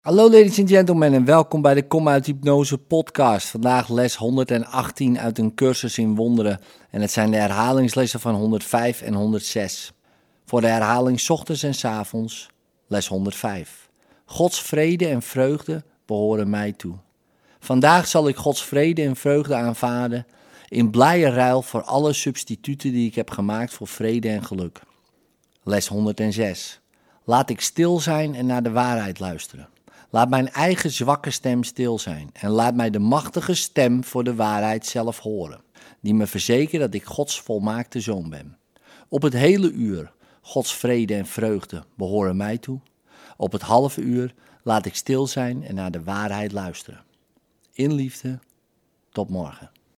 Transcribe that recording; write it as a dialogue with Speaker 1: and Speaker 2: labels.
Speaker 1: Hallo ladies and gentlemen en welkom bij de Kom uit Hypnose podcast. Vandaag les 118 uit een cursus in wonderen en het zijn de herhalingslessen van 105 en 106. Voor de herhaling ochtends en avonds, les 105. Gods vrede en vreugde behoren mij toe. Vandaag zal ik Gods vrede en vreugde aanvaarden in blije ruil voor alle substituten die ik heb gemaakt voor vrede en geluk. Les 106. Laat ik stil zijn en naar de waarheid luisteren. Laat mijn eigen zwakke stem stil zijn en laat mij de machtige stem voor de waarheid zelf horen, die me verzekert dat ik Gods volmaakte zoon ben. Op het hele uur, Gods vrede en vreugde behoren mij toe. Op het halve uur laat ik stil zijn en naar de waarheid luisteren. In liefde, tot morgen.